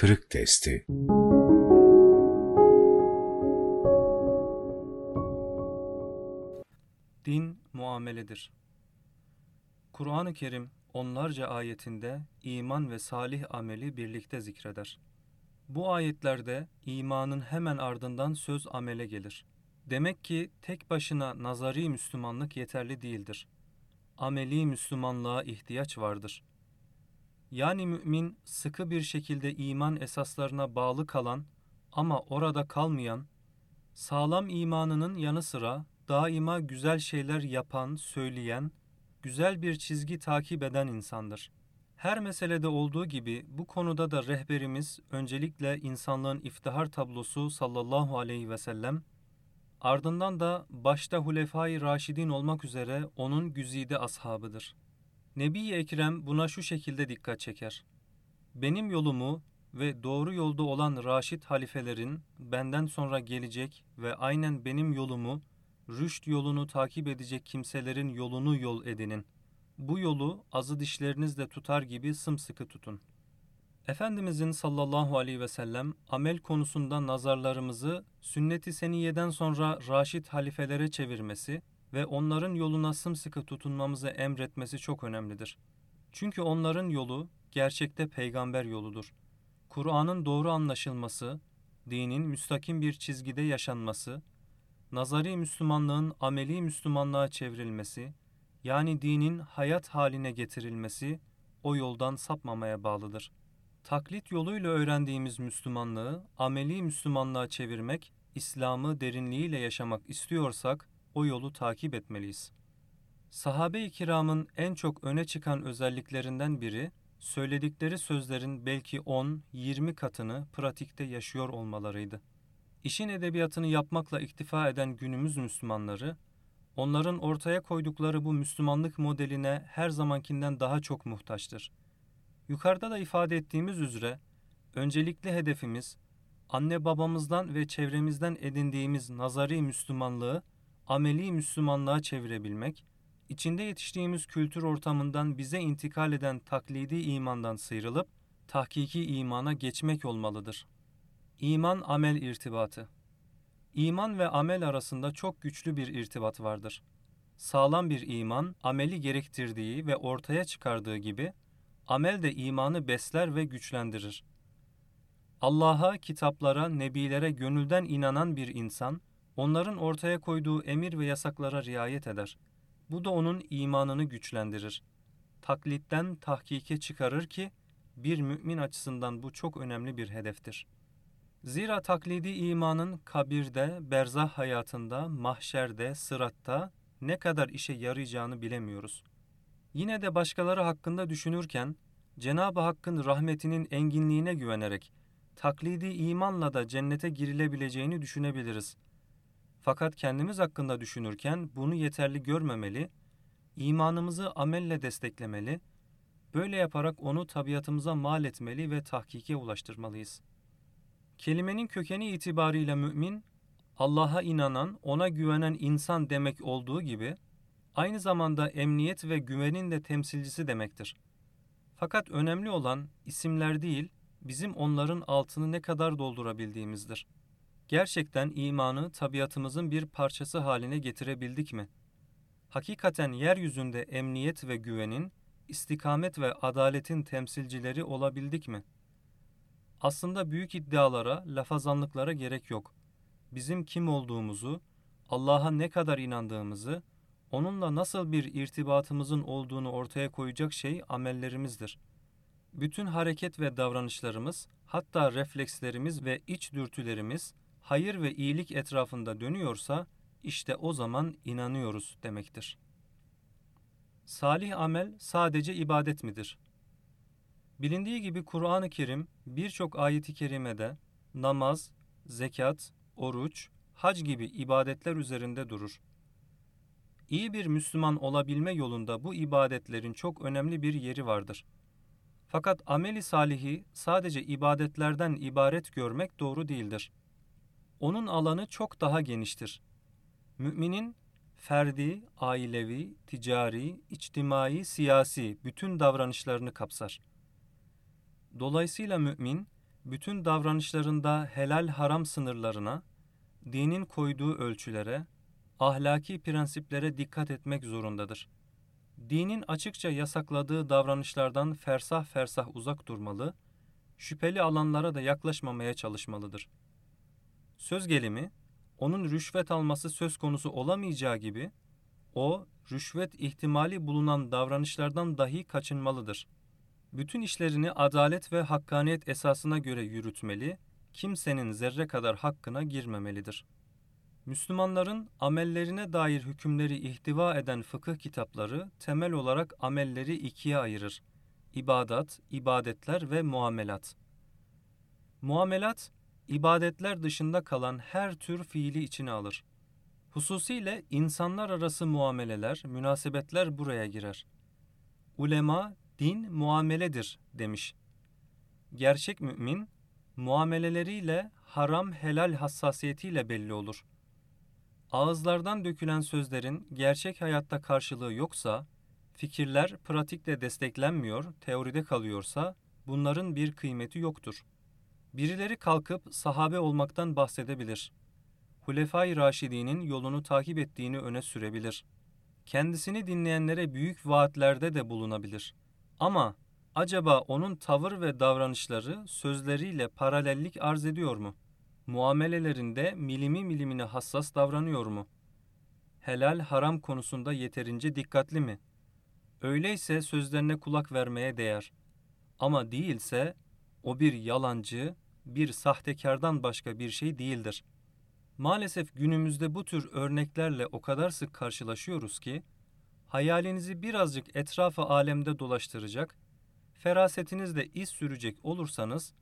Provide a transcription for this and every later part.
kırık testi. Din muameledir. Kur'an-ı Kerim onlarca ayetinde iman ve salih ameli birlikte zikreder. Bu ayetlerde imanın hemen ardından söz amele gelir. Demek ki tek başına nazari Müslümanlık yeterli değildir. Ameli Müslümanlığa ihtiyaç vardır. Yani mümin sıkı bir şekilde iman esaslarına bağlı kalan ama orada kalmayan, sağlam imanının yanı sıra daima güzel şeyler yapan, söyleyen, güzel bir çizgi takip eden insandır. Her meselede olduğu gibi bu konuda da rehberimiz öncelikle insanlığın iftihar tablosu sallallahu aleyhi ve sellem, ardından da başta Hulefai Raşidin olmak üzere onun güzide ashabıdır. Nebi Ekrem buna şu şekilde dikkat çeker. Benim yolumu ve doğru yolda olan Raşid halifelerin benden sonra gelecek ve aynen benim yolumu, rüşt yolunu takip edecek kimselerin yolunu yol edinin. Bu yolu azı dişlerinizle tutar gibi sımsıkı tutun. Efendimizin sallallahu aleyhi ve sellem amel konusunda nazarlarımızı sünnet-i seniyeden sonra Raşid halifelere çevirmesi ve onların yoluna sımsıkı tutunmamızı emretmesi çok önemlidir. Çünkü onların yolu gerçekte peygamber yoludur. Kur'an'ın doğru anlaşılması, dinin müstakim bir çizgide yaşanması, nazari Müslümanlığın ameli Müslümanlığa çevrilmesi, yani dinin hayat haline getirilmesi o yoldan sapmamaya bağlıdır. Taklit yoluyla öğrendiğimiz Müslümanlığı ameli Müslümanlığa çevirmek, İslam'ı derinliğiyle yaşamak istiyorsak o yolu takip etmeliyiz. Sahabe-i kiramın en çok öne çıkan özelliklerinden biri, söyledikleri sözlerin belki 10-20 katını pratikte yaşıyor olmalarıydı. İşin edebiyatını yapmakla iktifa eden günümüz Müslümanları, onların ortaya koydukları bu Müslümanlık modeline her zamankinden daha çok muhtaçtır. Yukarıda da ifade ettiğimiz üzere, öncelikli hedefimiz, anne babamızdan ve çevremizden edindiğimiz nazari Müslümanlığı, ameli Müslümanlığa çevirebilmek, içinde yetiştiğimiz kültür ortamından bize intikal eden taklidi imandan sıyrılıp, tahkiki imana geçmek olmalıdır. İman amel irtibatı. İman ve amel arasında çok güçlü bir irtibat vardır. Sağlam bir iman, ameli gerektirdiği ve ortaya çıkardığı gibi, amel de imanı besler ve güçlendirir. Allah'a, kitaplara, nebilere gönülden inanan bir insan, onların ortaya koyduğu emir ve yasaklara riayet eder. Bu da onun imanını güçlendirir. Taklitten tahkike çıkarır ki, bir mümin açısından bu çok önemli bir hedeftir.'' Zira taklidi imanın kabirde, berzah hayatında, mahşerde, sıratta ne kadar işe yarayacağını bilemiyoruz. Yine de başkaları hakkında düşünürken Cenab-ı Hakk'ın rahmetinin enginliğine güvenerek taklidi imanla da cennete girilebileceğini düşünebiliriz. Fakat kendimiz hakkında düşünürken bunu yeterli görmemeli, imanımızı amelle desteklemeli, böyle yaparak onu tabiatımıza mal etmeli ve tahkike ulaştırmalıyız.'' Kelimenin kökeni itibarıyla mümin, Allah'a inanan, ona güvenen insan demek olduğu gibi, aynı zamanda emniyet ve güvenin de temsilcisi demektir. Fakat önemli olan isimler değil, bizim onların altını ne kadar doldurabildiğimizdir. Gerçekten imanı tabiatımızın bir parçası haline getirebildik mi? Hakikaten yeryüzünde emniyet ve güvenin, istikamet ve adaletin temsilcileri olabildik mi?'' Aslında büyük iddialara, lafazanlıklara gerek yok. Bizim kim olduğumuzu, Allah'a ne kadar inandığımızı, onunla nasıl bir irtibatımızın olduğunu ortaya koyacak şey amellerimizdir. Bütün hareket ve davranışlarımız, hatta reflekslerimiz ve iç dürtülerimiz hayır ve iyilik etrafında dönüyorsa işte o zaman inanıyoruz demektir. Salih amel sadece ibadet midir? Bilindiği gibi Kur'an-ı Kerim birçok ayeti kerimede namaz, zekat, oruç, hac gibi ibadetler üzerinde durur. İyi bir Müslüman olabilme yolunda bu ibadetlerin çok önemli bir yeri vardır. Fakat ameli salihi sadece ibadetlerden ibaret görmek doğru değildir. Onun alanı çok daha geniştir. Müminin ferdi, ailevi, ticari, içtimai, siyasi bütün davranışlarını kapsar. Dolayısıyla mümin bütün davranışlarında helal haram sınırlarına, dinin koyduğu ölçülere, ahlaki prensiplere dikkat etmek zorundadır. Dinin açıkça yasakladığı davranışlardan fersah fersah uzak durmalı, şüpheli alanlara da yaklaşmamaya çalışmalıdır. Söz gelimi, onun rüşvet alması söz konusu olamayacağı gibi, o, rüşvet ihtimali bulunan davranışlardan dahi kaçınmalıdır. Bütün işlerini adalet ve hakkaniyet esasına göre yürütmeli, kimsenin zerre kadar hakkına girmemelidir. Müslümanların amellerine dair hükümleri ihtiva eden fıkıh kitapları temel olarak amelleri ikiye ayırır. İbadat, ibadetler ve muamelat. Muamelat, ibadetler dışında kalan her tür fiili içine alır. Hususiyle insanlar arası muameleler, münasebetler buraya girer. Ulema, din muameledir demiş. Gerçek mümin, muameleleriyle haram helal hassasiyetiyle belli olur. Ağızlardan dökülen sözlerin gerçek hayatta karşılığı yoksa, fikirler pratikle desteklenmiyor, teoride kalıyorsa, bunların bir kıymeti yoktur. Birileri kalkıp sahabe olmaktan bahsedebilir. Hulefai Raşidi'nin yolunu takip ettiğini öne sürebilir. Kendisini dinleyenlere büyük vaatlerde de bulunabilir. Ama acaba onun tavır ve davranışları sözleriyle paralellik arz ediyor mu? Muamelelerinde milimi milimine hassas davranıyor mu? Helal haram konusunda yeterince dikkatli mi? Öyleyse sözlerine kulak vermeye değer. Ama değilse o bir yalancı, bir sahtekardan başka bir şey değildir. Maalesef günümüzde bu tür örneklerle o kadar sık karşılaşıyoruz ki, hayalinizi birazcık etrafı alemde dolaştıracak, ferasetinizle iz sürecek olursanız,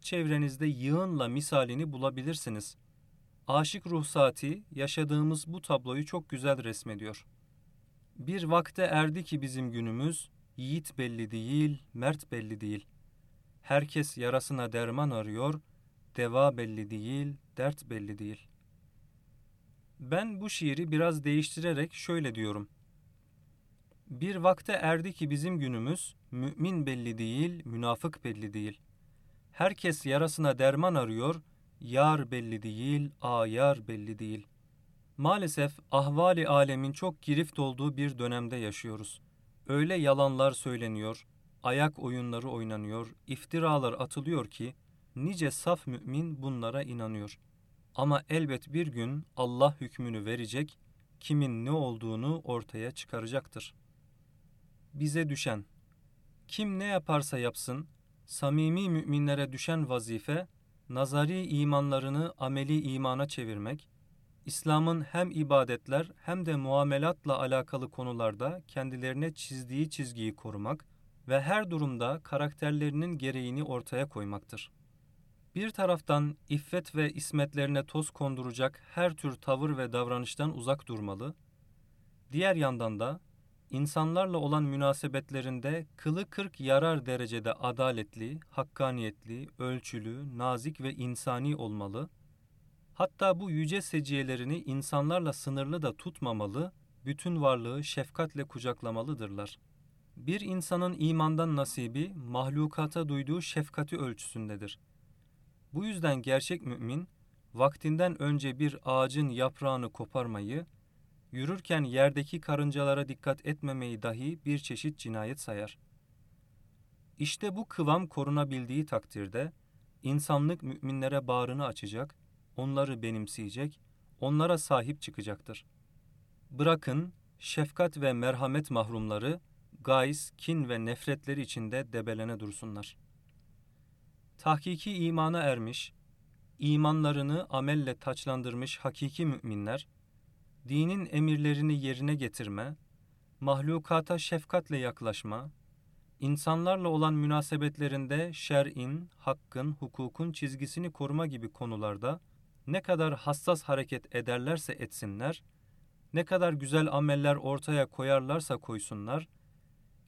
çevrenizde yığınla misalini bulabilirsiniz. Aşık ruhsati yaşadığımız bu tabloyu çok güzel resmediyor. Bir vakte erdi ki bizim günümüz, yiğit belli değil, mert belli değil. Herkes yarasına derman arıyor, deva belli değil, dert belli değil. Ben bu şiiri biraz değiştirerek şöyle diyorum. Bir vakte erdi ki bizim günümüz, mümin belli değil, münafık belli değil. Herkes yarasına derman arıyor, yar belli değil, ayar belli değil. Maalesef ahvali alemin çok girift olduğu bir dönemde yaşıyoruz. Öyle yalanlar söyleniyor, ayak oyunları oynanıyor, iftiralar atılıyor ki nice saf mümin bunlara inanıyor. Ama elbet bir gün Allah hükmünü verecek, kimin ne olduğunu ortaya çıkaracaktır. Bize düşen, kim ne yaparsa yapsın, samimi müminlere düşen vazife, nazari imanlarını ameli imana çevirmek, İslam'ın hem ibadetler hem de muamelatla alakalı konularda kendilerine çizdiği çizgiyi korumak ve her durumda karakterlerinin gereğini ortaya koymaktır. Bir taraftan iffet ve ismetlerine toz konduracak her tür tavır ve davranıştan uzak durmalı, diğer yandan da insanlarla olan münasebetlerinde kılı kırk yarar derecede adaletli, hakkaniyetli, ölçülü, nazik ve insani olmalı, hatta bu yüce seciyelerini insanlarla sınırlı da tutmamalı, bütün varlığı şefkatle kucaklamalıdırlar. Bir insanın imandan nasibi, mahlukata duyduğu şefkati ölçüsündedir.'' Bu yüzden gerçek mümin, vaktinden önce bir ağacın yaprağını koparmayı, yürürken yerdeki karıncalara dikkat etmemeyi dahi bir çeşit cinayet sayar. İşte bu kıvam korunabildiği takdirde, insanlık müminlere bağrını açacak, onları benimseyecek, onlara sahip çıkacaktır. Bırakın, şefkat ve merhamet mahrumları, gayz, kin ve nefretleri içinde debelene dursunlar.'' tahkiki imana ermiş, imanlarını amelle taçlandırmış hakiki müminler, dinin emirlerini yerine getirme, mahlukata şefkatle yaklaşma, insanlarla olan münasebetlerinde şer'in, hakkın, hukukun çizgisini koruma gibi konularda ne kadar hassas hareket ederlerse etsinler, ne kadar güzel ameller ortaya koyarlarsa koysunlar,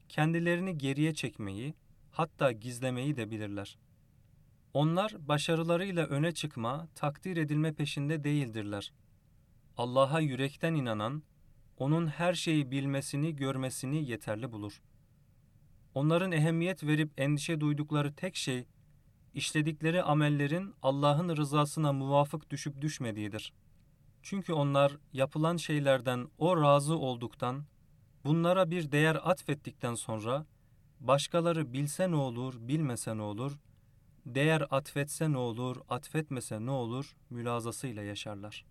kendilerini geriye çekmeyi, hatta gizlemeyi de bilirler. Onlar başarılarıyla öne çıkma, takdir edilme peşinde değildirler. Allah'a yürekten inanan, onun her şeyi bilmesini, görmesini yeterli bulur. Onların ehemmiyet verip endişe duydukları tek şey, işledikleri amellerin Allah'ın rızasına muvafık düşüp düşmediğidir. Çünkü onlar yapılan şeylerden o razı olduktan, bunlara bir değer atfettikten sonra, başkaları bilse ne olur, bilmese ne olur, değer atfetse ne olur, atfetmese ne olur mülazasıyla yaşarlar.